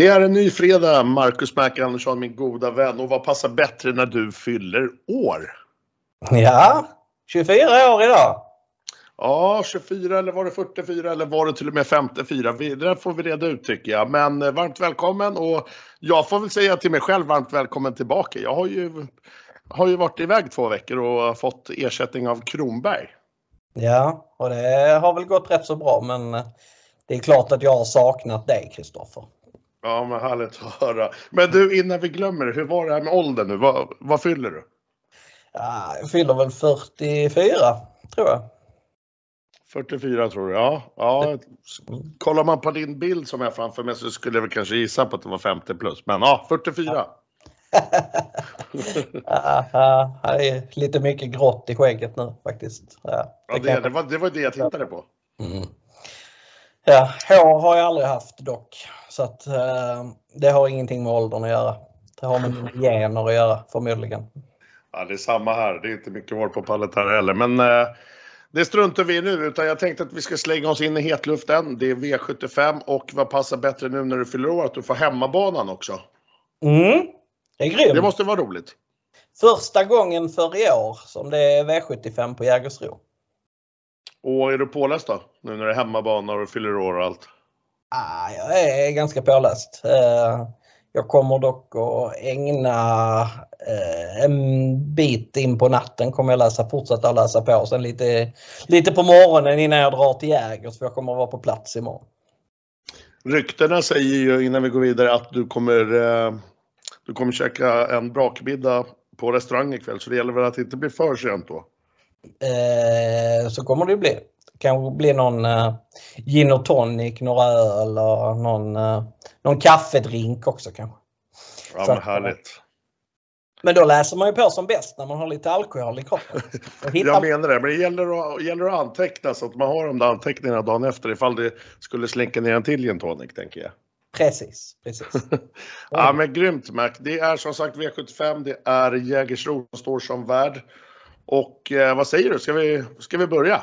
Det är en ny fredag, Marcus Mac Andersson, min goda vän. Och vad passar bättre när du fyller år? Ja, 24 år idag. Ja, 24 eller var det 44 eller var det till och med 54? Det där får vi reda ut tycker jag. Men eh, varmt välkommen och jag får väl säga till mig själv varmt välkommen tillbaka. Jag har ju, har ju varit iväg två veckor och fått ersättning av Kronberg. Ja, och det har väl gått rätt så bra men eh, det är klart att jag har saknat dig Kristoffer. Ja, men härligt att höra. Men du, innan vi glömmer det, hur var det här med åldern nu? Vad, vad fyller du? Ja, jag fyller väl 44 tror jag. 44 tror du, ja. ja. Kollar man på din bild som är framför mig så skulle jag väl kanske gissa på att det var 50 plus. Men ja, 44. ja, det är lite mycket grått i skägget nu faktiskt. Ja, det, det, det, var, det var det jag tittade på. Mm. Ja, hår har jag aldrig haft dock. Så att eh, det har ingenting med åldern att göra. Det har med gener att göra förmodligen. Ja, det är samma här. Det är inte mycket hår på pallet här heller. Men eh, det struntar vi i nu. Utan jag tänkte att vi ska slänga oss in i hetluften. Det är V75 och vad passar bättre nu när du fyller år? Att du får hemmabanan också. Mm, det är grymt. Det måste vara roligt. Första gången för i år som det är V75 på Jägersro. Och är du påläst då? Nu när det är hemmabana och fyller år och allt? Ah, jag är ganska påläst. Eh, jag kommer dock att ägna eh, en bit in på natten kommer jag läsa, fortsätta läsa på. Sen lite, lite på morgonen innan jag drar till Jägers för jag kommer att vara på plats imorgon. Ryktena säger ju innan vi går vidare att du kommer, eh, du kommer käka en brakmiddag på restaurang ikväll så det gäller väl att det inte blir för sent då? Eh, så kommer det bli. Kanske bli någon eh, gin och tonic, några öl och någon, eh, någon kaffedrink också kanske. Ja, men härligt. Men då läser man ju på som bäst när man har lite alkohol i kroppen. Hittar... Jag menar det, men det gäller att, gäller att anteckna så att man har de där anteckningarna dagen efter ifall det skulle slinka ner en till gin tonic, tänker jag. Precis, precis. ja, men grymt Mac. Det är som sagt V75, det är Jägersro som står som värd. Och eh, vad säger du, ska vi, ska vi börja?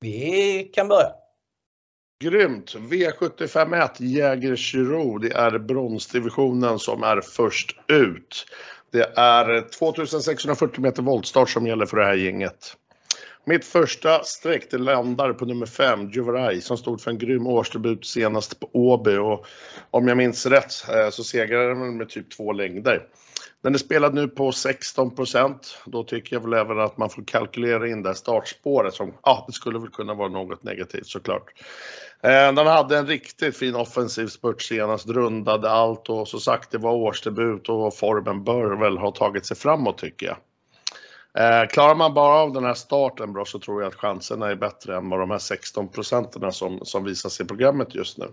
Vi kan börja. Grymt! V751 Jägersro, det är bronsdivisionen som är först ut. Det är 2640 meter voltstart som gäller för det här gänget. Mitt första streck det landar på nummer 5, Juvaraj, som stod för en grym årsdebut senast på Åby och om jag minns rätt eh, så segrade den med typ två längder. Den är spelad nu på 16% Då tycker jag väl även att man får kalkylera in det här startspåret som, ja, det skulle väl kunna vara något negativt såklart. Eh, den hade en riktigt fin offensiv spurt senast, rundade allt och så sagt det var årsdebut och formen bör väl ha tagit sig framåt tycker jag. Eh, klarar man bara av den här starten bra så tror jag att chanserna är bättre än vad de här 16 procenten som, som visas i programmet just nu.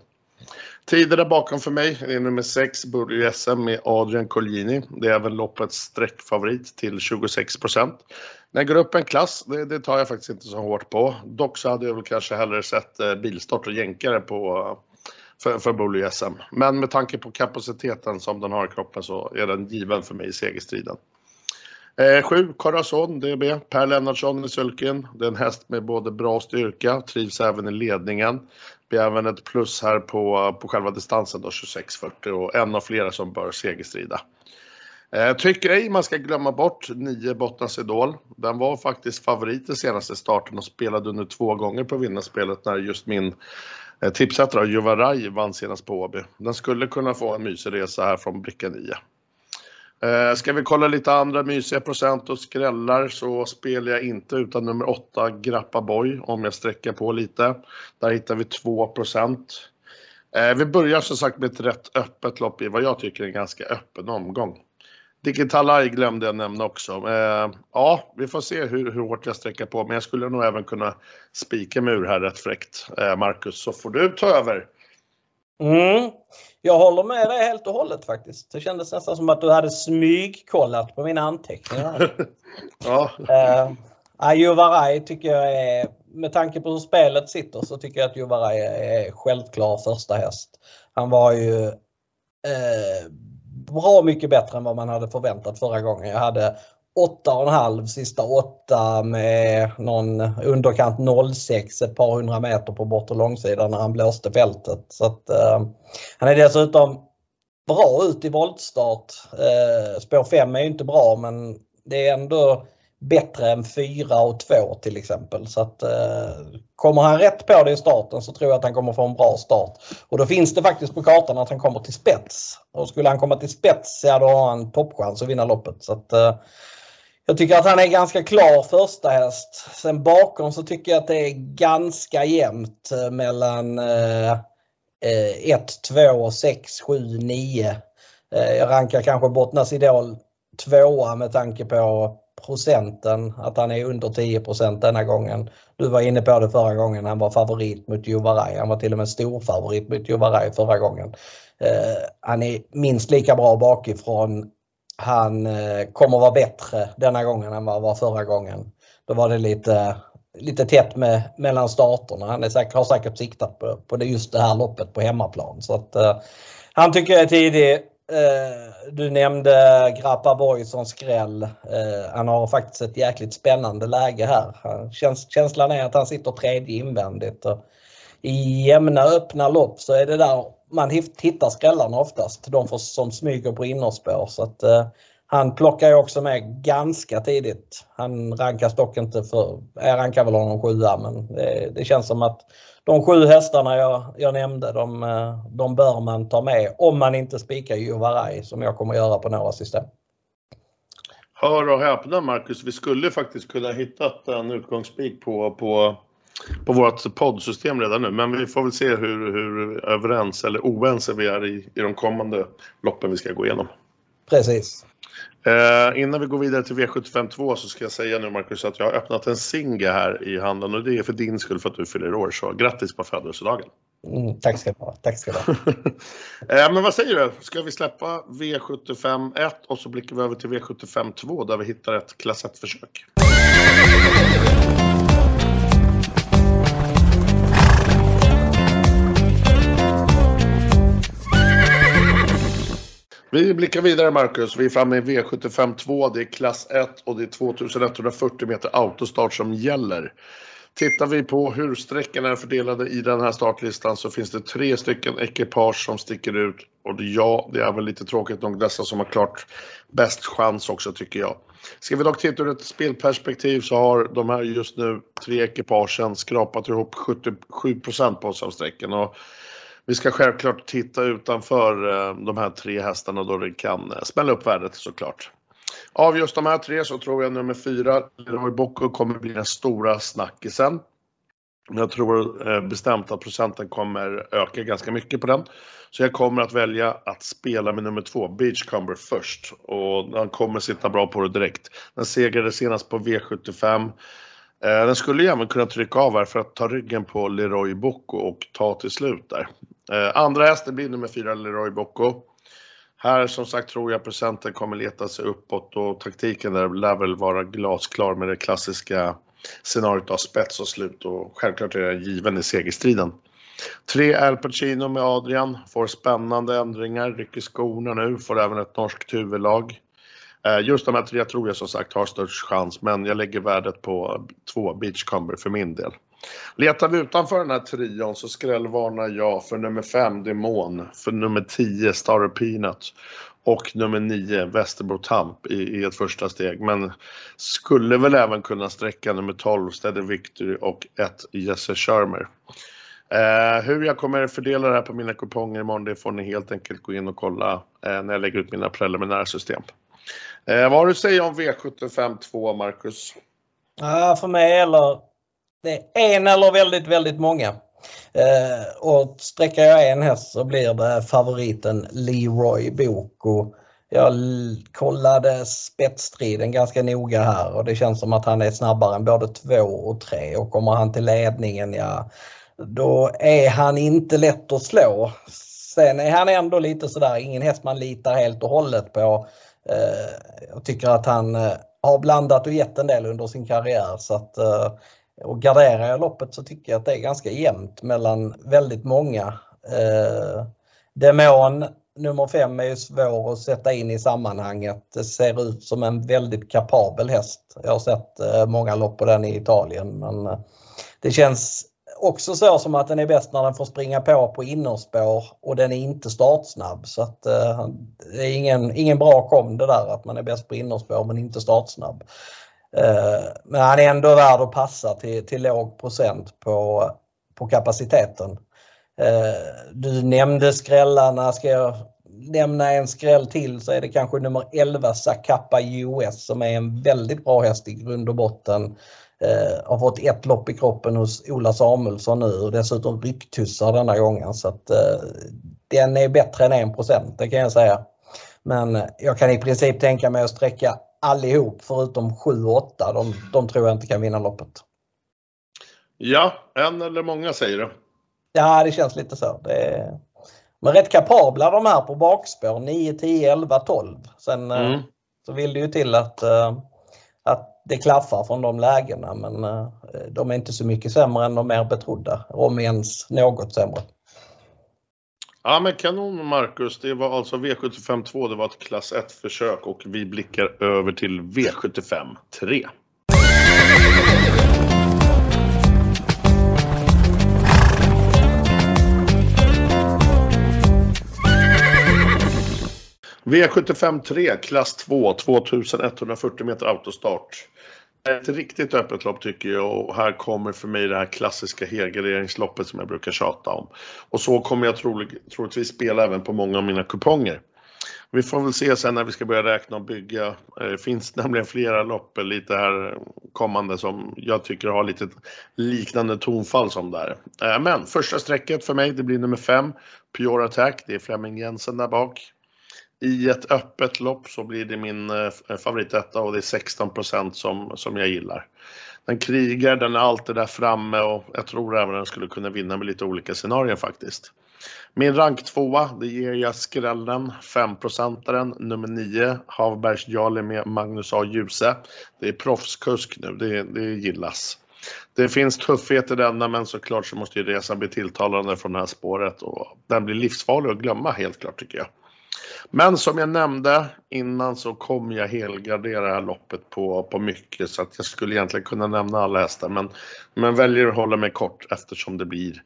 Tider där bakom för mig är nummer 6, Burjo SM med Adrian Collini. Det är även loppets streckfavorit till 26 procent. När går upp en klass, det, det, tar jag faktiskt inte så hårt på. Dock så hade jag väl kanske hellre sett eh, bilstart och jänkare på för, för Bully SM. Men med tanke på kapaciteten som den har i kroppen så är den given för mig i segerstriden. Eh, sju, Corazon DB, Per Lennartsson i sulken. Det är en häst med både bra styrka, trivs även i ledningen. Blir även ett plus här på, på själva distansen då, 26.40 och en av flera som bör segerstrida. Eh, tycker ej man ska glömma bort 9 Bottnas Idol. Den var faktiskt favorit i senaste starten och spelade under två gånger på vinnarspelet när just min eh, tipsättare Juvaraj vann senast på Åby. Den skulle kunna få en mysig resa här från bricka 9. Eh, ska vi kolla lite andra mysiga procent och skrällar så spelar jag inte utan nummer 8 Grappaboy, om jag sträcker på lite. Där hittar vi 2 procent. Eh, vi börjar som sagt med ett rätt öppet lopp i vad jag tycker är en ganska öppen omgång. Digitalaj glömde jag nämna också. Eh, ja, vi får se hur, hur hårt jag sträcker på, men jag skulle nog även kunna spika mig ur här rätt fräckt. Eh, Marcus, så får du ta över. Mm. Jag håller med dig helt och hållet faktiskt. Det kändes nästan som att du hade smygkollat på mina anteckningar. ja. Uh, Ajuvaraj tycker jag är, med tanke på hur spelet sitter så tycker jag att Juvaraj är självklar första häst. Han var ju eh, bra mycket bättre än vad man hade förväntat förra gången. Jag hade 8,5 sista 8 med någon underkant 06 ett par hundra meter på bortre långsidan när han blåste fältet. Så att, eh, han är dessutom bra ut i voltstart. Eh, spår 5 är ju inte bra men det är ändå bättre än 4 och 2 till exempel. Så att, eh, kommer han rätt på det i starten så tror jag att han kommer få en bra start. Och då finns det faktiskt på kartan att han kommer till spets. Och skulle han komma till spets, ja då har han toppchans att vinna loppet. Så att, eh, jag tycker att han är ganska klar första häst. Sen bakom så tycker jag att det är ganska jämnt eh, mellan 1, 2, 6, 7, 9. Jag rankar kanske Bottnas Idol tvåa med tanke på procenten, att han är under 10% denna gången. Du var inne på det förra gången, han var favorit mot Juvaraj. Han var till och med stor favorit mot Juvaraj förra gången. Eh, han är minst lika bra bakifrån. Han eh, kommer vara bättre denna gången än vad han var förra gången. Då var det lite, lite tätt med, mellan starterna. Han är säkert, har säkert siktat på, på det, just det här loppet på hemmaplan. Så att, eh, han tycker jag är tidig. Eh, du nämnde Grappa Borg som skräll. Eh, han har faktiskt ett jäkligt spännande läge här. Känslan är att han sitter tredje invändigt. I jämna öppna lopp så är det där man hittar skrällarna oftast. De som smyger på innerspår. Så att, eh, han plockar ju också med ganska tidigt. Han rankas dock inte för, jag rankar väl honom sjua men det, det känns som att de sju hästarna jag, jag nämnde, de, eh, de bör man ta med om man inte spikar Juvaraj som jag kommer göra på några system. Hör och häpna Marcus, vi skulle faktiskt kunna hitta en utgångsspik på, på, på vårt poddsystem redan nu. Men vi får väl se hur, hur överens eller oense vi är i, i de kommande loppen vi ska gå igenom. Precis. Eh, innan vi går vidare till V752 så ska jag säga nu Marcus att jag har öppnat en Singa här i handen och det är för din skull för att du fyller år så grattis på födelsedagen. Mm, tack ska du ha. Tack ska du ha. eh, men vad säger du? Ska vi släppa V75 1 och så blickar vi över till V75 2 där vi hittar ett klass 1-försök? Vi blickar vidare Marcus. Vi är framme i V75 2. Det är klass 1 och det är 2140 meter autostart som gäller. Tittar vi på hur sträckorna är fördelade i den här startlistan så finns det tre stycken ekipage som sticker ut. Och ja, det är väl lite tråkigt nog dessa som har klart bäst chans också tycker jag. Ska vi dock titta ur ett spelperspektiv så har de här just nu tre ekipagen skrapat ihop 77% på oss av sträckan. Och vi ska självklart titta utanför eh, de här tre hästarna då det kan eh, smälla upp värdet såklart. Av just de här tre så tror jag nummer fyra, Leroy Bocco, kommer bli den stora snackisen. Jag tror eh, bestämt att procenten kommer öka ganska mycket på den. Så jag kommer att välja att spela med nummer två, Beachcomber, först. Och han kommer sitta bra på det direkt. Den segrade senast på V75. Eh, den skulle ju även kunna trycka av här för att ta ryggen på Leroy Bocco och ta till slut där. Eh, andra hästen blir nummer fyra, Leroy Bocco. Här som sagt tror jag procenten kommer leta sig uppåt och taktiken där lär väl vara glasklar med det klassiska scenariot av spets och slut och självklart är jag given i segerstriden. Tre Al Pacino med Adrian får spännande ändringar, rycker skorna nu, får även ett norskt huvudlag. Eh, just de här tre tror jag som sagt har störst chans men jag lägger värdet på två Beachcomber för min del. Letar vi utanför den här trion så skrällvarnar jag för nummer 5 Demon, för nummer 10 Star Peanut och nummer 9 Västerbro Tamp i, i, ett första steg. Men skulle väl även kunna sträcka nummer 12 Steady Victory och ett Jesse Shermer. Eh, hur jag kommer fördela det här på mina kuponger imorgon det får ni helt enkelt gå in och kolla eh, när jag lägger ut mina preliminära system. Eh, vad har du att säga om V75 2 Marcus? Ja, för mig eller det är en eller väldigt, väldigt många. Eh, och sträcker jag en häst så blir det favoriten Leroy Boko. Jag kollade spetsstriden ganska noga här och det känns som att han är snabbare än både två och tre och kommer han till ledningen, ja då är han inte lätt att slå. Sen är han ändå lite sådär, ingen häst man litar helt och hållet på. Eh, jag tycker att han eh, har blandat och gett en del under sin karriär så att eh, och garderar jag loppet så tycker jag att det är ganska jämnt mellan väldigt många. Eh, Demon nummer 5 är ju svår att sätta in i sammanhanget. Det ser ut som en väldigt kapabel häst. Jag har sett eh, många lopp på den i Italien men eh, det känns också så som att den är bäst när den får springa på på innerspår och den är inte startsnabb. Så att eh, det är ingen, ingen bra kom det där att man är bäst på innerspår men inte startsnabb. Eh, men han är ändå värd att passa till, till låg procent på, på kapaciteten. Eh, du nämnde skrällarna. Ska jag nämna en skräll till så är det kanske nummer 11 Zacapa US som är en väldigt bra häst i grund och botten. Eh, har fått ett lopp i kroppen hos Ola Samuelsson nu och dessutom rycktussar denna gången. Så att, eh, den är bättre än 1 det kan jag säga. Men jag kan i princip tänka mig att sträcka allihop förutom 7 och 8. De, de tror jag inte kan vinna loppet. Ja, en eller många säger du? Ja, det känns lite så. Det är... Men rätt kapabla de här på bakspår 9, 10, 11, 12. Sen eh, mm. så vill det ju till att, eh, att det klaffar från de lägena men eh, de är inte så mycket sämre än de mer betrodda. Om ens något sämre. Ja men kanon Marcus, det var alltså V75 2, det var ett klass 1 försök och vi blickar över till V75 3. V75 3, klass 2, 2140 meter autostart. Ett riktigt öppet lopp tycker jag och här kommer för mig det här klassiska helgarderingsloppet som jag brukar tjata om. Och så kommer jag trolig, troligtvis spela även på många av mina kuponger. Vi får väl se sen när vi ska börja räkna och bygga. Eh, det finns nämligen flera lopp lite här kommande som jag tycker har lite liknande tonfall som där. Eh, men första strecket för mig det blir nummer 5, Pure Attack. Det är Flemming Jensen där bak. I ett öppet lopp så blir det min eh, eh, favoritetta och det är 16 som, som jag gillar. Den krigar, den är alltid där framme och jag tror även den skulle kunna vinna med lite olika scenarier faktiskt. Min rank tvåa, det ger jag skrällen, 5-procentaren, nummer 9, Havbergs Jarle med Magnus A. Djuse. Det är proffskusk nu, det, det gillas. Det finns tuffhet i denna men såklart så måste ju resan bli tilltalande från det här spåret och den blir livsfarlig att glömma helt klart tycker jag. Men som jag nämnde innan så kommer jag helgardera det här loppet på, på mycket så att jag skulle egentligen kunna nämna alla hästar men, men väljer att hålla mig kort eftersom det blir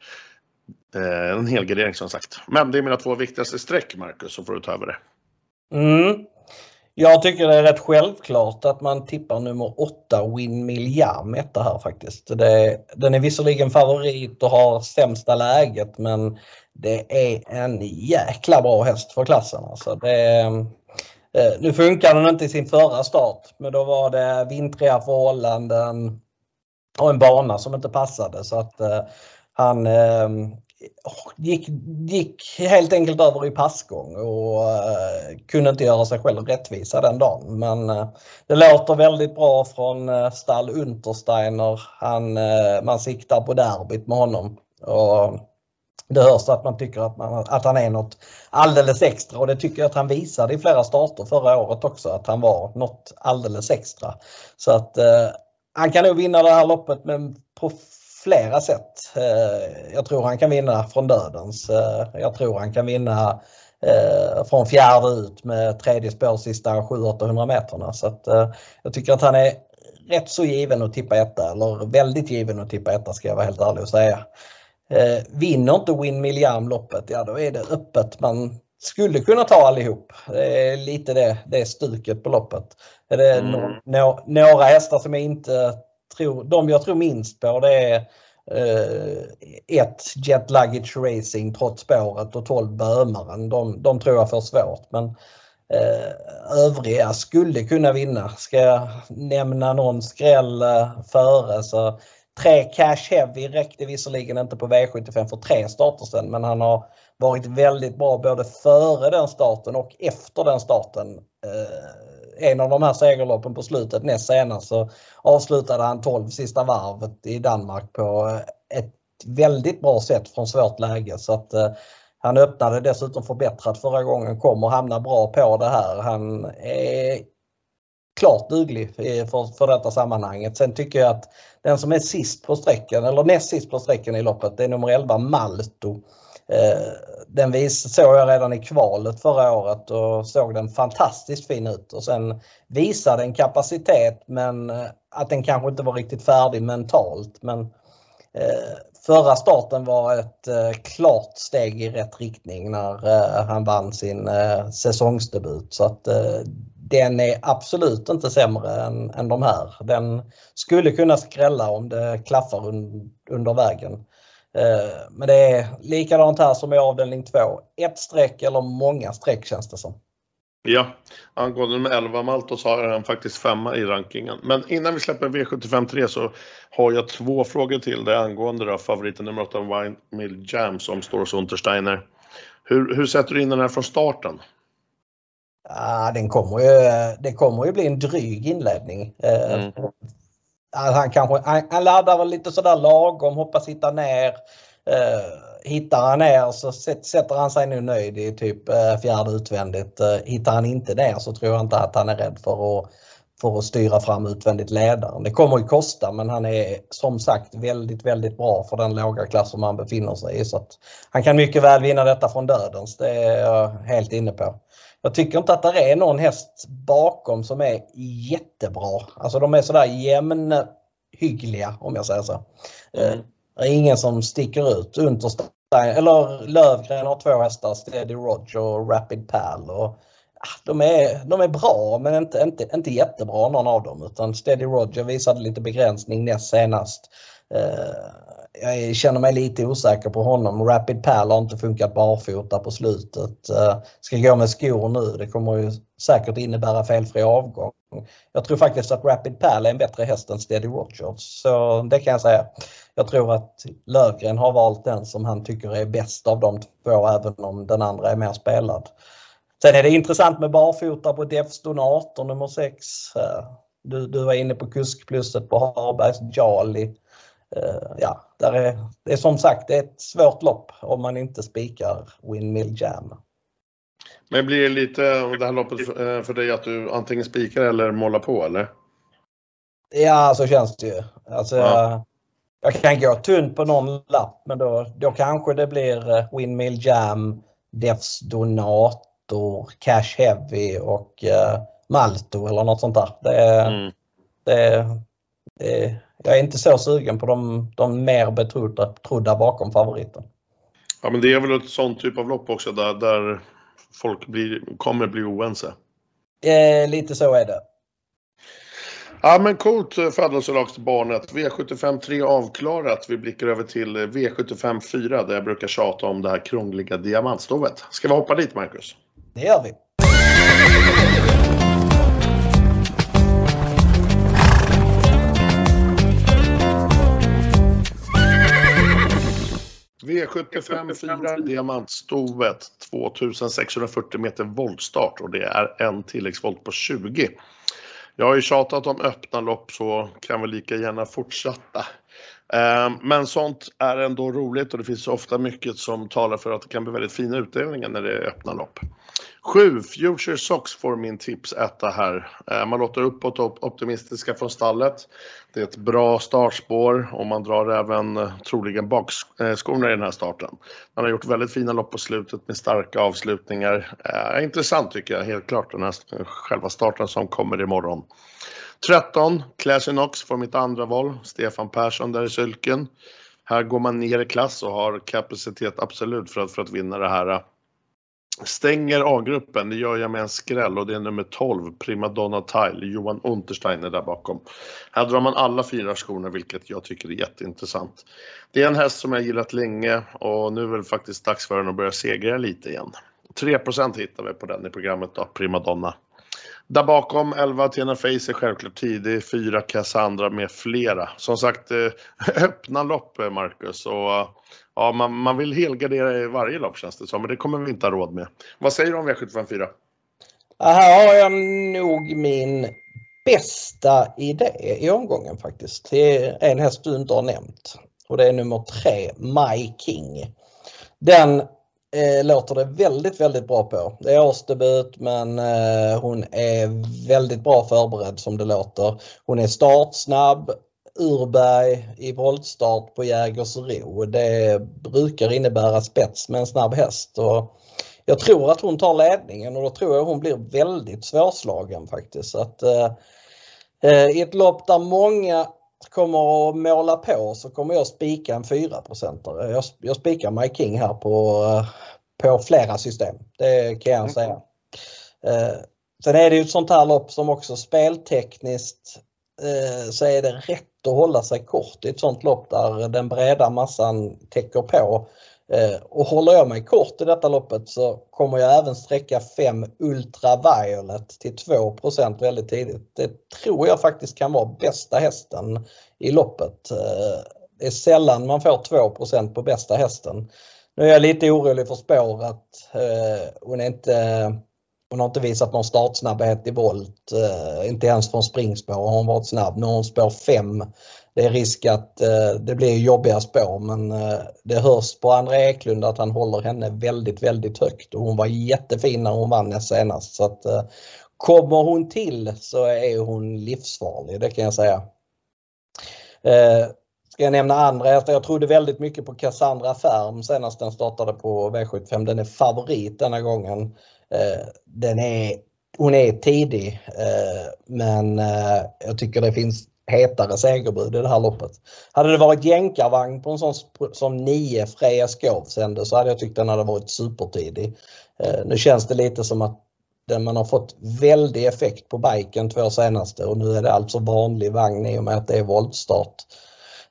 eh, en helgardering som sagt. Men det är mina två viktigaste streck Marcus så får du ta över det. Mm. Jag tycker det är rätt självklart att man tippar nummer 8 Windmill Jam etta här faktiskt. Det, den är visserligen favorit och har sämsta läget men det är en jäkla bra häst för klassen. Alltså det, eh, nu funkar den inte i sin förra start men då var det vintriga förhållanden och en bana som inte passade så att eh, han eh, gick, gick helt enkelt över i passgång och uh, kunde inte göra sig själv rättvisa den dagen. Men uh, det låter väldigt bra från uh, stall Untersteiner. Han, man siktar på derbyt med honom. Och det hörs att man tycker att, man, att han är något alldeles extra och det tycker jag att han visade i flera starter förra året också att han var något alldeles extra. Så att han kan nog vinna det här loppet men på flera sätt. Eh, jag tror han kan vinna från dödens. Eh, jag tror han kan vinna eh, från fjärde ut med tredje spår sista 700-800 meterna. Så att, jag tycker att han är rätt så given att tippa etta eller väldigt given att tippa etta ska jag vara helt ärlig och säga. Vinner inte Win Milliam loppet, ja då är det öppet. Man skulle kunna ta allihop. Det är lite det, det stuket på loppet. Är det mm. no, no, några hästar som jag inte tror, de jag tror minst på det är eh, ett Jet Luggage Racing trots spåret och 12 Bömaren. De, de tror jag får svårt men eh, övriga skulle kunna vinna. Ska jag nämna någon skräll eh, före så Tre Cash Heavy räckte visserligen inte på V75 för tre starter sedan men han har varit väldigt bra både före den starten och efter den starten. Eh, en av de här segerloppen på slutet näst senast så avslutade han 12 sista varvet i Danmark på eh, ett väldigt bra sätt från svårt läge. Så att, eh, han öppnade dessutom förbättrat förra gången, kommer hamna bra på det här. Han är klart duglig för, för detta sammanhanget. Sen tycker jag att den som är sist på sträckan, eller näst sist på sträckan i loppet, det är nummer 11 Malto. Eh, den vis, såg jag redan i kvalet förra året och såg den fantastiskt fin ut. Och sen visade en kapacitet men eh, att den kanske inte var riktigt färdig mentalt. Men eh, förra starten var ett klart steg i rätt riktning när han vann sin säsongsdebut. Så att den är absolut inte sämre än, än de här. Den skulle kunna skrälla om det klaffar un, under vägen. Eh, men det är likadant här som i avdelning 2. Ett streck eller många streck känns det som. Ja, angående nummer 11 Malto så har han faktiskt femma i rankingen. Men innan vi släpper V75 3 så har jag två frågor till dig angående då, favoriten nummer 8 Wine Mill Jam som står hos Untersteiner. Hur, hur sätter du in den här från starten? Ja, den kommer ju, det kommer ju bli en dryg inledning. Eh, mm. Han, kanske, han, han laddar väl lite sådär lagom, hoppas hitta ner. Eh, hittar han ner så sätter han sig nu nöjd i typ eh, fjärde utvändigt. Eh, hittar han inte ner så tror jag inte att han är rädd för att, för att styra fram utvändigt ledaren. Det kommer ju kosta men han är som sagt väldigt, väldigt bra för den låga klass som han befinner sig i. Så att han kan mycket väl vinna detta från dödens, det är jag helt inne på. Jag tycker inte att det är någon häst bakom som är jättebra. Alltså de är sådär jämnhyggliga om jag säger så. Mm. Det är ingen som sticker ut. Unterstein, eller Lövgren har två hästar, Steady Roger och Rapid Pal. Och, ah, de, är, de är bra men inte, inte, inte jättebra någon av dem utan Steady Roger visade lite begränsning näst senast. Uh, jag känner mig lite osäker på honom. Rapid Pal har inte funkat barfota på slutet. Eh, ska gå med skor nu. Det kommer ju säkert innebära felfri avgång. Jag tror faktiskt att Rapid Pal är en bättre häst än Steady Watchers. Så det kan jag säga. Jag tror att Lövgren har valt den som han tycker är bäst av de två även om den andra är mer spelad. Sen är det intressant med barfota på Defston 18 nummer 6. Eh, du, du var inne på kuskplusset på Harbergs Jali. Eh, ja, där är, det är som sagt det är ett svårt lopp om man inte spikar Windmill Jam. Men blir det lite det här loppet för, för dig att du antingen spikar eller målar på eller? Ja, så känns det ju. Alltså, ja. Jag kan gå tunt på någon lapp men då, då kanske det blir eh, Windmill Jam, Defs Donator, Cash Heavy och uh, Malto eller något sånt där. Det, mm. det, det, jag är inte så sugen på de, de mer betrodda trodda bakom favoriten. Ja men det är väl ett sånt typ av lopp också där, där folk blir, kommer bli oense? Eh, lite så är det. Ja men coolt eh, födelselagsbarnet. V75 3 avklarat. Vi blickar över till eh, V75 4 där jag brukar tjata om det här krångliga diamantstovet. Ska vi hoppa dit Marcus? Det gör vi. V75 4 Diamantstovet 2640 meter voltstart och det är en tilläggsvolt på 20. Jag har ju tjatat om öppna lopp så kan vi lika gärna fortsätta. Ehm, men sånt är ändå roligt och det finns ofta mycket som talar för att det kan bli väldigt fina utdelningar när det är öppna lopp. 7. Future Sox får min tips etta här. Eh, man låter uppåt optimistiska från stallet. Det är ett bra startspår och man drar även eh, troligen bakskorna i den här starten. Man har gjort väldigt fina lopp på slutet med starka avslutningar. Eh, intressant tycker jag helt klart den här själva starten som kommer imorgon. 13, Klasinox får mitt andra val. Stefan Persson där i sylken. Här går man ner i klass och har kapacitet absolut för att, för att vinna det här. Stänger A-gruppen, det gör jag med en skräll och det är nummer 12, Primadonna Tile, Johan Untersteiner där bakom. Här drar man alla fyra skorna vilket jag tycker är jätteintressant. Det är en häst som jag gillat länge och nu är det faktiskt dags för den att börja segra lite igen. 3% hittar vi på den i programmet då, Primadonna. Där bakom 11 Athena Face är självklart tidig, 4 Cassandra med flera. Som sagt, eh, öppna lopp eh, Marcus och eh, ja, man, man vill helgardera i varje lopp känns det som, men det kommer vi inte ha råd med. Vad säger du om V754? Ah, här har jag nog min bästa idé i omgången faktiskt. Det är en häst du inte har nämnt och det är nummer tre, My King. Den eh, låter det väldigt, väldigt bra på. Det är årsdebut men eh, hon är väldigt bra förberedd som det låter. Hon är startsnabb, Urberg i voltstart på Jägersro. Det brukar innebära spets med en snabb häst. Och jag tror att hon tar ledningen och då tror jag hon blir väldigt svårslagen faktiskt. Så att, eh, eh I ett lopp där många kommer att måla på så kommer jag spika en 4 jag, jag spikar My King här på, på flera system. Det kan jag säga. Eh, sen är det ju ett sånt här lopp som också speltekniskt eh, så är det rätt att hålla sig kort i ett sånt lopp där den breda massan täcker på. Eh, och håller jag mig kort i detta loppet så kommer jag även sträcka 5 Ultraviolet till 2% väldigt tidigt. Det tror jag faktiskt kan vara bästa hästen i loppet. Eh, det är sällan man får 2% på bästa hästen. Nu är jag lite orolig för spåret. Eh, hon, är inte, hon har inte visat någon startsnabbhet i volt. Eh, inte ens från springspår har hon varit snabb. Nu har hon spår 5 det är risk att eh, det blir jobbiga spår men eh, det hörs på André Eklund att han håller henne väldigt, väldigt högt och hon var jättefin när hon vann senast. Så att, eh, kommer hon till så är hon livsfarlig, det kan jag säga. Eh, ska jag nämna andra alltså, hästar? Jag trodde väldigt mycket på Cassandra Färm senast den startade på V75. Den är favorit denna gången. Eh, den är, hon är tidig eh, men eh, jag tycker det finns hetare segerbud i det här loppet. Hade det varit jänkarvagn på en sån som 9 Freja Skov sände så hade jag tyckt den hade varit supertidig. Eh, nu känns det lite som att man har fått väldig effekt på biken två senaste och nu är det alltså vanlig vagn i och med att det är voltstart.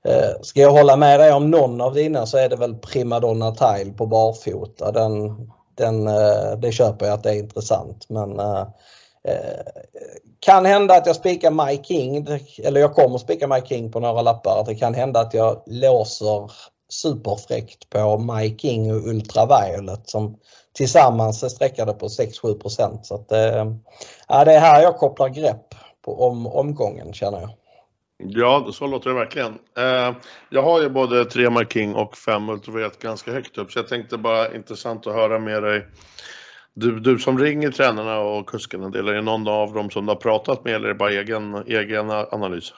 Eh, ska jag hålla med dig om någon av dina så är det väl Primadonna Tile på barfota. Den, den, eh, det köper jag att det är intressant men eh, eh, kan hända att jag spikar My King, eller jag kommer spika My King på några lappar. Det kan hända att jag låser superfräckt på My King och Ultraviolet som tillsammans är sträckade på 6-7 Så att, ja, det är här jag kopplar grepp på om, omgången känner jag. Ja, så låter det verkligen. Eh, jag har ju både 3 My King och 5 Ultraviolet ganska högt upp så jag tänkte bara intressant att höra med dig du, du som ringer tränarna och kuskarna, är det någon av dem som du har pratat med eller är det bara egen, egen analys?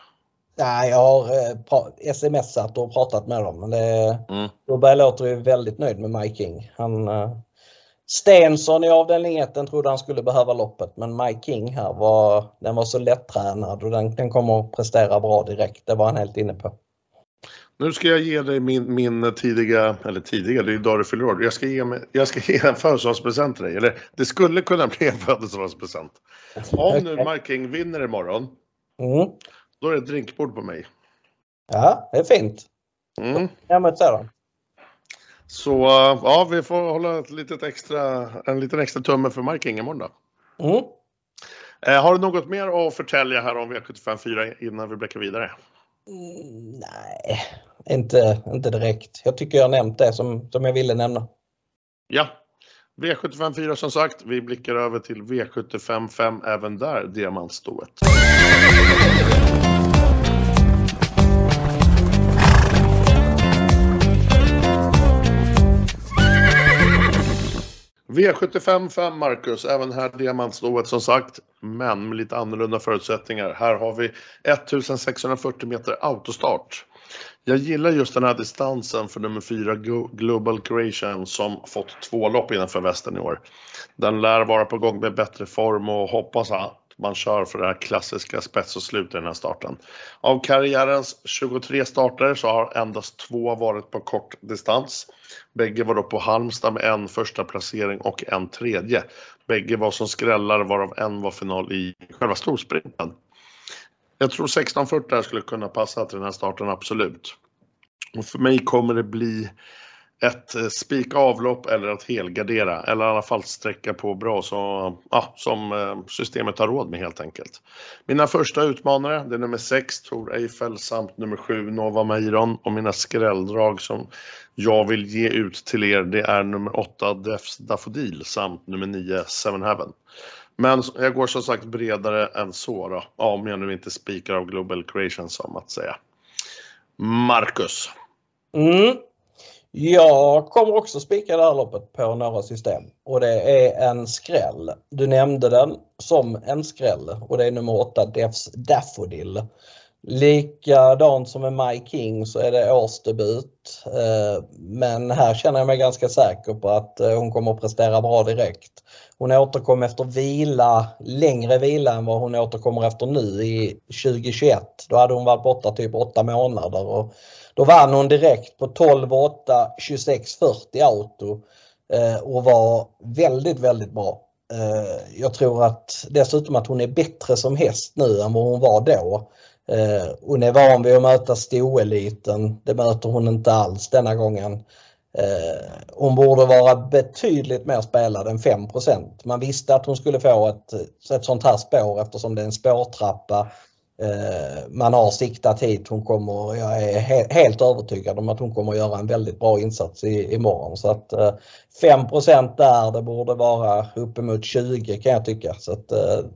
Nej, jag har eh, smsat och pratat med dem. Men det, mm. Robert låter ju väldigt nöjd med Mike King. Han, eh, Stensson i avdelning 1 trodde han skulle behöva loppet men Mike King här var, den var så lättränad och den, den kommer att prestera bra direkt. Det var han helt inne på. Nu ska jag ge dig min, min tidiga, eller tidiga, det är ju idag du fyller år. Jag ska ge, mig, jag ska ge en födelsedagspresent till dig. Eller det skulle kunna bli en födelsedagspresent. Om nu Marking vinner imorgon, mm. då är det ett drinkbord på mig. Ja, det är fint. Mm. Ja, men sedan. Så ja, vi får hålla ett litet extra, en liten extra tumme för Marking imorgon då. Mm. Eh, har du något mer att förtälja här om V75 4 innan vi bläcker vidare? Mm, nej, inte, inte direkt. Jag tycker jag nämnt det som, som jag ville nämna. Ja, V75 4 som sagt. Vi blickar över till V75 5 även där, diamantstoet. V75 5 Marcus, även här diamantstoet som sagt, men med lite annorlunda förutsättningar. Här har vi 1640 meter autostart. Jag gillar just den här distansen för nummer 4 Global Creation som fått två lopp innanför västen i år. Den lär vara på gång med bättre form och hoppas man kör för det här klassiska spets och slut i den här starten. Av karriärens 23 starter så har endast två varit på kort distans. Bägge var då på Halmstad med en första placering och en tredje. Bägge var som skrällar varav en var final i själva storsprinten. Jag tror 1640 skulle kunna passa till den här starten, absolut. Och för mig kommer det bli ett eh, spikavlopp spika avlopp eller att helgardera eller i alla fall sträcka på bra så, ja, som eh, systemet har råd med helt enkelt. Mina första utmanare det är nummer 6 Tor Eiffel samt nummer 7 Nova Meiron och mina skrälldrag som jag vill ge ut till er det är nummer 8 Defs Daffodil samt nummer 9 Seven Heaven. Men jag går som sagt bredare än så då, om jag nu inte spikar av Global Creation som att säga. Marcus. Mm. Jag kommer också spika det här loppet på några system och det är en skräll. Du nämnde den som en skräll och det är nummer 8 Defs Daffodil. Likadant som med My King så är det årsdebut. Eh, men här känner jag mig ganska säker på att eh, hon kommer att prestera bra direkt. Hon återkom efter vila, längre vila än vad hon återkommer efter nu i 2021. Då hade hon varit borta typ 8 månader och då vann hon direkt på 12-8, 26-40 auto eh, och var väldigt, väldigt bra. Jag tror att dessutom att hon är bättre som häst nu än vad hon var då. Eh, hon är van vid att möta stoeliten. Det möter hon inte alls denna gången. Eh, hon borde vara betydligt mer spelad än 5% Man visste att hon skulle få ett sånt här spår eftersom det är en spårtrappa. Eh, man har siktat hit. Hon kommer, jag är helt övertygad om att hon kommer göra en väldigt bra insats imorgon. Så att 5 där, det borde vara uppemot 20 kan jag tycka. Så att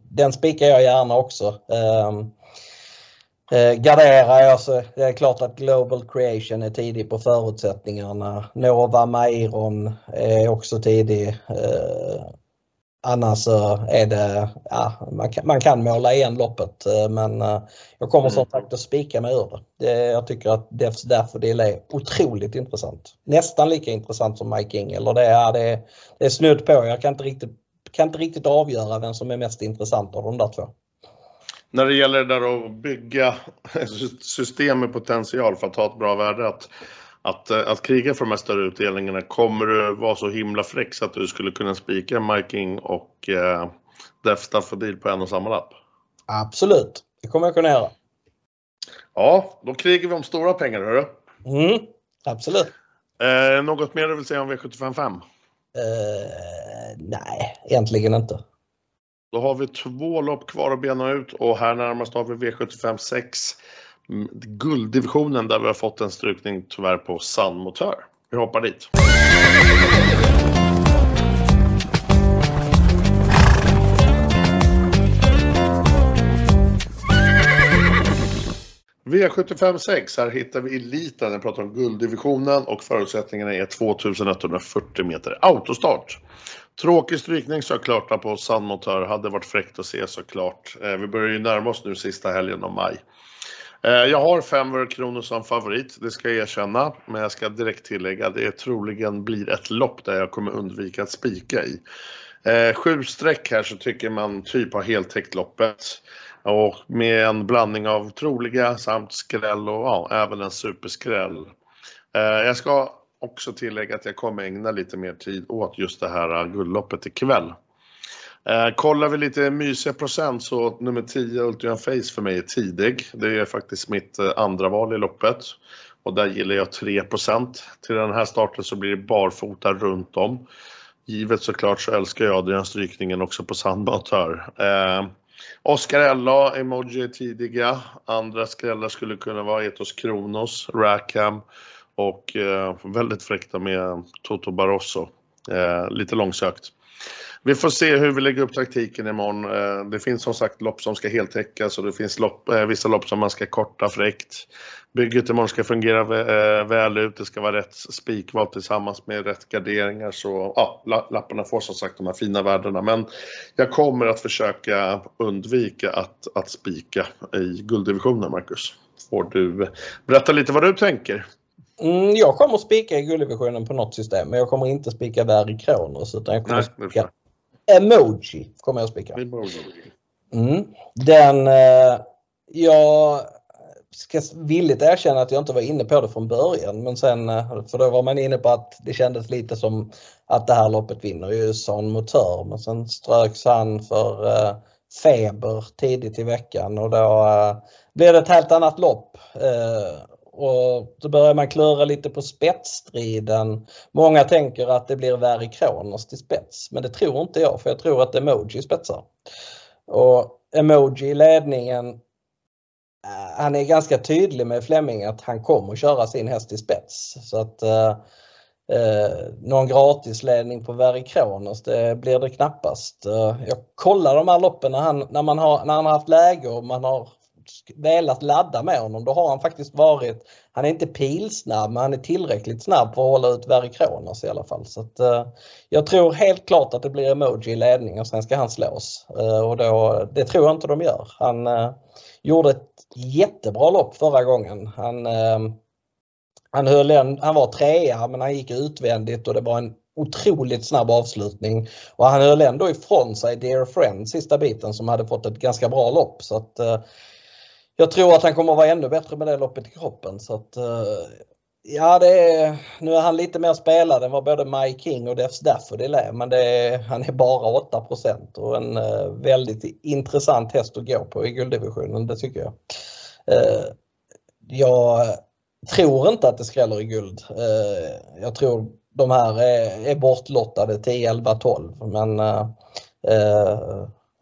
den spikar jag gärna också. Ehm, Garderar jag så det är klart att Global Creation är tidig på förutsättningarna. Nova Mairon är också tidig. Annars så är det, ja, man kan måla igen loppet men jag kommer som sagt att spika mig ur det. Jag tycker att Devs Daffodil är otroligt intressant. Nästan lika intressant som My King eller det är snudd på. Jag kan inte riktigt avgöra vem som är mest intressant av de där två. När det gäller det där att bygga system med potential för att ha ett bra värde att kriga för de här större utdelningarna, kommer du vara så himla fräck att du skulle kunna spika My King och Devs Daffodil på en och samma lapp? Absolut, det kommer jag kunna göra. Ja, då krigar vi om stora pengar hörru. Absolut. Något mer du vill säga om V755? Nej, egentligen inte. Då har vi två lopp kvar att bena ut och här närmast har vi V75 6. Mm, gulddivisionen där vi har fått en strykning tyvärr på Sandmotör. Motör. Vi hoppar dit. V75 6, här hittar vi eliten. Jag pratar om gulddivisionen och förutsättningarna är 2140 meter autostart. Tråkig strykning såklart på San Motör. Hade varit fräckt att se såklart. Eh, vi börjar ju närma oss nu sista helgen av maj. Eh, jag har fem kronor som favorit, det ska jag erkänna. Men jag ska direkt tillägga, det troligen blir ett lopp där jag kommer undvika att spika i. Eh, sju streck här så tycker man typ har heltäckt loppet. Och med en blandning av troliga samt skräll och ja, även en superskräll. Jag ska också tillägga att jag kommer ägna lite mer tid åt just det här äh, guldloppet i kväll. Äh, kollar vi lite mysiga procent så nummer 10 Ultian Face för mig är tidig. Det är faktiskt mitt äh, andra val i loppet. Och där gillar jag 3%. Till den här starten så blir det barfota runt om. Givet såklart så älskar jag den strykningen också på sandbatör. Eh, Oscar Ella, Emoji är tidiga. Andra skrällar skulle kunna vara Etos Kronos, Rackham och eh, väldigt fräckta med Toto Barroso. Eh, lite långsökt. Vi får se hur vi lägger upp taktiken imorgon. Eh, det finns som sagt lopp som ska heltäckas och det finns lopp, vissa lopp som man ska korta fräckt. Bygget imorgon ska fungera väl ut. Det ska vara rätt spikval tillsammans med rätt garderingar. Så ja, lapparna får som sagt de här fina värdena. Men jag kommer att försöka undvika att spika i gulddivisionen, Marcus. Får du berätta lite vad du tänker? Jag kommer spika i gulddivisionen på något system, men jag kommer inte spika Verry Kronos utan jag kommer att spika Emoji. Kommer jag spika. Den, jag ska villigt erkänna att jag inte var inne på det från början, men sen, för då var man inne på att det kändes lite som att det här loppet vinner ju Sun Motör, men sen ströks han för feber tidigt i veckan och då blev det ett helt annat lopp. Och då börjar man klura lite på spetsstriden. Många tänker att det blir Verry Kronos till spets, men det tror inte jag, för jag tror att Emoji spetsar. Och Emoji i ledningen, eh, han är ganska tydlig med Fleming att han kommer att köra sin häst i spets. Så att eh, eh, någon gratisledning på Verry Kronos, det blir det knappast. Jag kollar de här loppen när han har haft läge och man har velat ladda med honom då har han faktiskt varit, han är inte pilsnabb men han är tillräckligt snabb för att hålla ut Verry i alla fall. Så att, eh, jag tror helt klart att det blir emoji i ledning och sen ska han slås. Eh, och då, det tror jag inte de gör. Han eh, gjorde ett jättebra lopp förra gången. Han, eh, han, höll en, han var trea men han gick utvändigt och det var en otroligt snabb avslutning. Och han höll ändå ifrån sig Dear Friend sista biten som hade fått ett ganska bra lopp. Så att, eh, jag tror att han kommer att vara ännu bättre med det loppet i kroppen. Så att, eh, ja, det är, nu är han lite mer spelad än vad både Mike King och Defs Daffodil är. Men är, han är bara 8% och en eh, väldigt intressant häst att gå på i gulddivisionen, det tycker jag. Eh, jag tror inte att det skräller i guld. jag tror de här är, är bortlottade 10, 11, 12. Men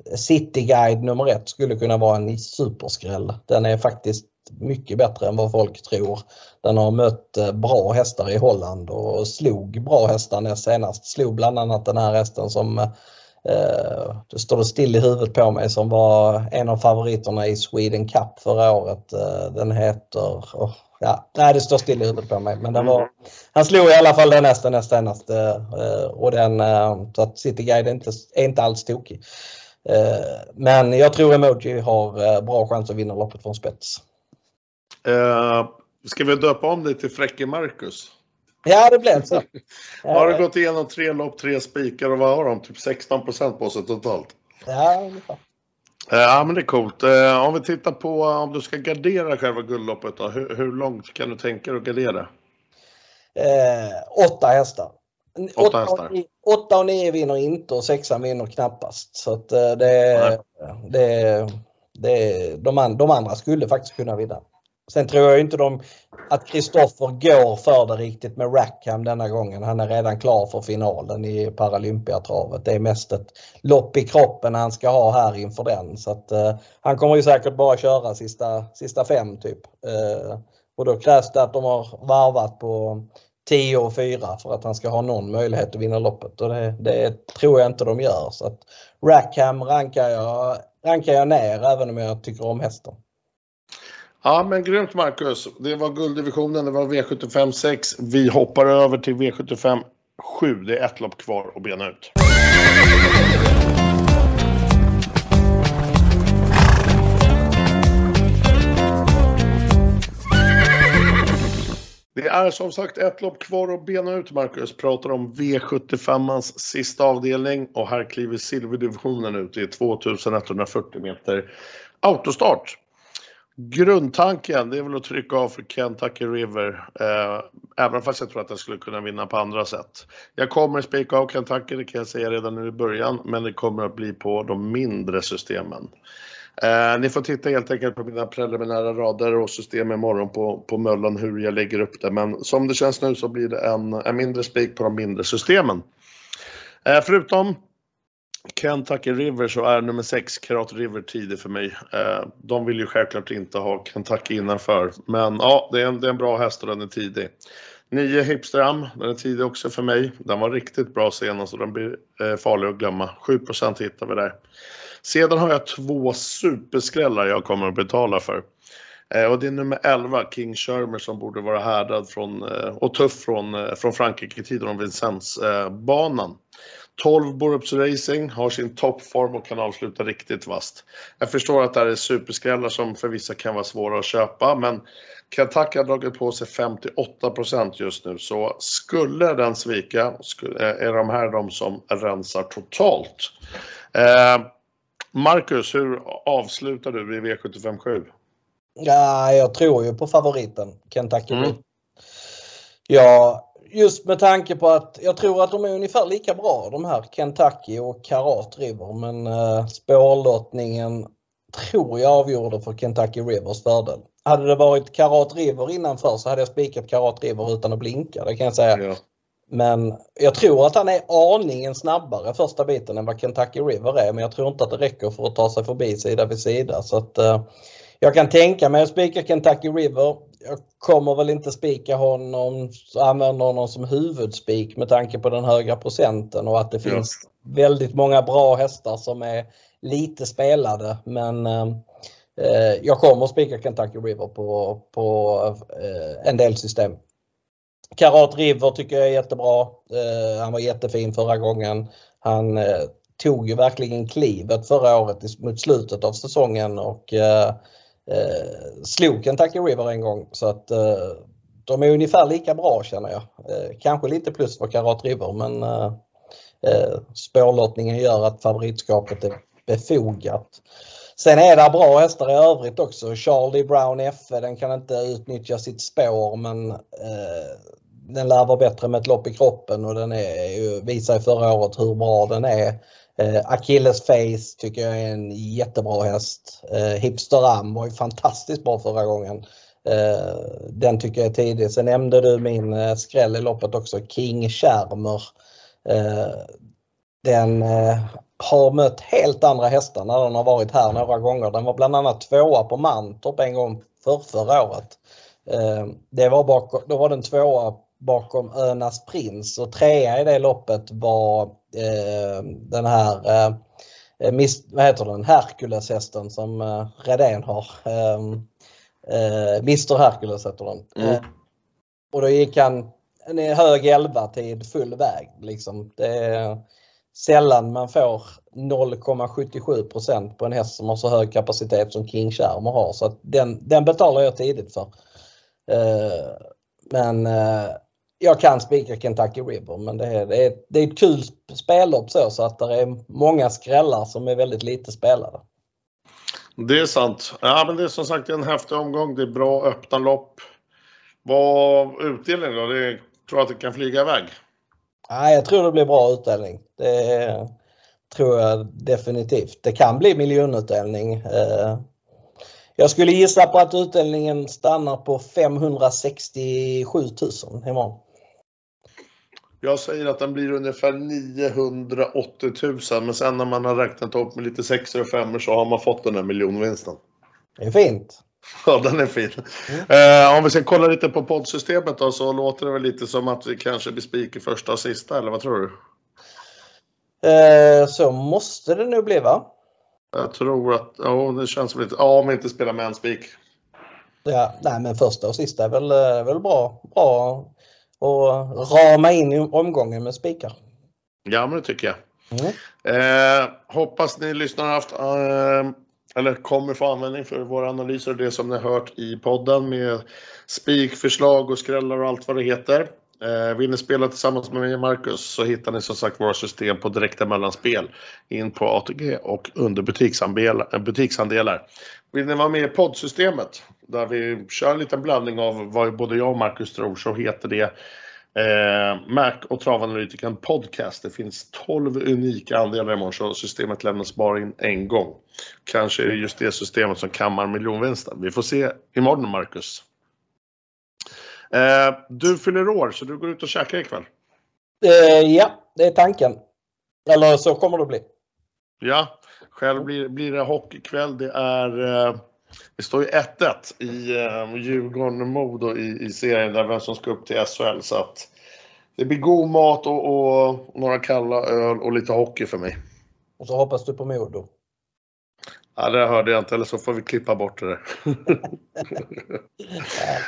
eh, eh, City Guide nummer ett skulle kunna vara en superskräll. Den är faktiskt mycket bättre än vad folk tror. Den har mött eh, bra hästar i Holland och slog bra hästar näst senast. Slog bland annat den här hästen som eh, det står still i huvudet på mig som var en av favoriterna i Sweden Cup förra året. Eh, den heter, oh, Ja, nej, det står still i huvudet på mig. Men den var, mm. han slog i alla fall den nästa, nästa, senaste. Eh, och den, eh, så att City Guide är inte, är inte alls tokig. Eh, men jag tror Emoji har bra chans att vinna loppet från spets. Uh, ska vi döpa om dig till Fräcke Marcus? Ja, det blev så. har du gått igenom tre lopp, tre spikar och vad har de? Typ 16 på sig totalt? Ja, ungefär. Eh, ja, men det är coolt. Eh, om vi tittar på om du ska gardera själva guldloppet då. Hur, hur långt kan du tänka dig att gardera? Eh, åtta hästar. Åtta, åtta hästar. Och, åtta och nio vinner inte och sexan vinner knappast. Så att eh, det, det, det, de, de andra skulle faktiskt kunna vinna. Sen tror jag inte de, att Kristoffer går för det riktigt med Rackham denna gången. Han är redan klar för finalen i Paralympiatravet. Det är mest ett lopp i kroppen han ska ha här inför den. Så att, uh, han kommer ju säkert bara köra sista, sista fem typ. Uh, och då krävs det att de har varvat på 10 och 4 för att han ska ha någon möjlighet att vinna loppet och det, det tror jag inte de gör. Så att Rackham rankar jag, rankar jag ner även om jag tycker om hästen. Ja, men grymt Marcus. Det var gulddivisionen, det var V75 6. Vi hoppar över till V75 7. Det är ett lopp kvar att bena ut. Det är som sagt ett lopp kvar att bena ut, Marcus. Pratar om V75ans sista avdelning och här kliver silverdivisionen ut i 2140 meter autostart. Grundtanken det är väl att trycka av för Kentucky River. Eh, även fast jag tror att jag skulle kunna vinna på andra sätt. Jag kommer spika av Kentucky, det kan jag säga redan nu i början. Men det kommer att bli på de mindre systemen. Eh, ni får titta helt enkelt på mina preliminära rader och system imorgon på, på Möllan hur jag lägger upp det. Men som det känns nu så blir det en, en mindre spik på de mindre systemen. Eh, förutom Kentucky River så är nummer 6 Karat River tidig för mig. Eh, de vill ju självklart inte ha Kentucky innanför. Men ja, det är en, det är en bra häst och den är tidig. 9 Hipstram, den är tidig också för mig. Den var riktigt bra senast och den blir eh, farlig att glömma. 7% hittar vi där. Sedan har jag två superskrällar jag kommer att betala för. Eh, och det är nummer 11, King Shermer, som borde vara härdad från, eh, och tuff från, eh, från Frankrike-tiden om Vincennes-banan. 12 Borups Racing har sin toppform och kan avsluta riktigt vast. Jag förstår att det här är superskrällar som för vissa kan vara svåra att köpa, men Kentucky har dragit på sig 58% just nu, så skulle den svika är de här de som rensar totalt. Eh, Marcus, hur avslutar du i V75 7? Ja, jag tror ju på favoriten Kentucky. Mm. Ja, just med tanke på att jag tror att de är ungefär lika bra de här Kentucky och Karat River men uh, spårlottningen tror jag avgjorde för Kentucky Rivers fördel. Hade det varit Karat River innanför så hade jag spikat Karat River utan att blinka, det kan jag säga. Ja. Men jag tror att han är aningen snabbare första biten än vad Kentucky River är men jag tror inte att det räcker för att ta sig förbi sida vid sida. Så att, uh, jag kan tänka mig att spika Kentucky River. Jag kommer väl inte spika honom, använda honom som huvudspik med tanke på den höga procenten och att det finns ja. väldigt många bra hästar som är lite spelade. Men eh, eh, jag kommer att spika Kentucky River på, på eh, en del system. Karat River tycker jag är jättebra. Eh, han var jättefin förra gången. Han eh, tog ju verkligen klivet förra året mot slutet av säsongen och eh, eh, slog Kentucky River en gång. Så att eh, de är ungefär lika bra känner jag. Eh, kanske lite plus för Karat River men eh, eh spårlottningen gör att favoritskapet är befogat. Sen är det bra hästar i övrigt också. Charlie Brown F den kan inte utnyttja sitt spår men eh, den lär vara bättre med ett lopp i kroppen och den är, visar förra året hur bra den är. Eh, Achilles Face tycker jag är en jättebra häst. Eh, Hipster Am var ju fantastiskt bra förra gången. Eh, den tycker jag är tidig. Sen nämnde du min eh, skräll i loppet också, King Schermer. Eh, den eh, har mött helt andra hästar när den har varit här några gånger. Den var bland annat tvåa på Mantorp en gång för förra året. Eh, det var bakom, då var den tvåa bakom Önas Prins och trea i det loppet var eh, den här eh, vad heter den, Herkuleshästen som eh, Redén har. Eh, eh, Mr Hercules heter den. Mm. Och då gick han en hög 11 tid full väg. Liksom. Det sällan man får 0,77% på en häst som har så hög kapacitet som King Charmer har. Så den, den betalar jag tidigt för. Uh, men uh, jag kan spika Kentucky River men det är, det är, det är ett kul spellopp så, så att det är många skrällar som är väldigt lite spelade. Det är sant. Ja, men det är som sagt en häftig omgång. Det är bra öppna lopp. Vad utdelningen då? Det tror jag att det kan flyga iväg? Ja, jag tror det blir bra utdelning. Det tror jag definitivt. Det kan bli miljonutdelning. Eh, jag skulle gissa på att utdelningen stannar på 567 000 imorgon. Jag säger att den blir ungefär 980 000 men sen när man har räknat upp med lite sexor och femmor så har man fått den här miljonvinsten. Det är fint. Ja, den är fin. Mm. Eh, om vi ska kolla lite på poddsystemet då så låter det väl lite som att vi kanske blir spik i första och sista eller vad tror du? Eh, så måste det nu bli va? Jag tror att, ja det känns som lite, ja om vi inte spelar med en spik. Ja, nej men första och sista är väl, är väl bra, bra och rama in i omgången med spikar. Ja, men det tycker jag. Mm. Eh, hoppas ni lyssnar har haft eh, eller kommer få användning för våra analyser och det som ni har hört i podden med spikförslag och skrällar och allt vad det heter. Eh, vill ni spela tillsammans med mig och Marcus så hittar ni som sagt våra system på direkta mellanspel in på ATG och under butiksandelar. Eh, vill ni vara med i poddsystemet där vi kör en liten blandning av vad både jag och Marcus tror så heter det eh, Mac och Travanalytikern Podcast. Det finns 12 unika andelar imorgon så systemet lämnas bara in en gång. Kanske är det just det systemet som kammar miljonvinsten. Vi får se imorgon Marcus. Eh, du fyller år så du går ut och käkar ikväll. Eh, ja, det är tanken. Eller så kommer det bli. Ja, själv blir, blir det hockeykväll. Det är eh, det står ju 1-1 i eh, Djurgården-Modo i, i serien där vem som ska upp till SHL. Så att det blir god mat och, och, några kalla öl och lite hockey för mig. Och så hoppas du på Modo. Ja, det hörde jag inte, eller så får vi klippa bort det där.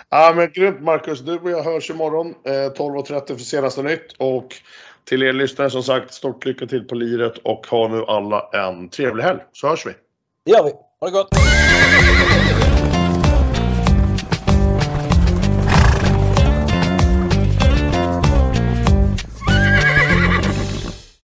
ja, men grymt Marcus. Du och jag hörs imorgon eh, 12.30 för senaste nytt. Och till er lyssnare som sagt, stort lycka till på liret och ha nu alla en trevlig helg. Så hörs vi. Det gör vi. Ha det gott!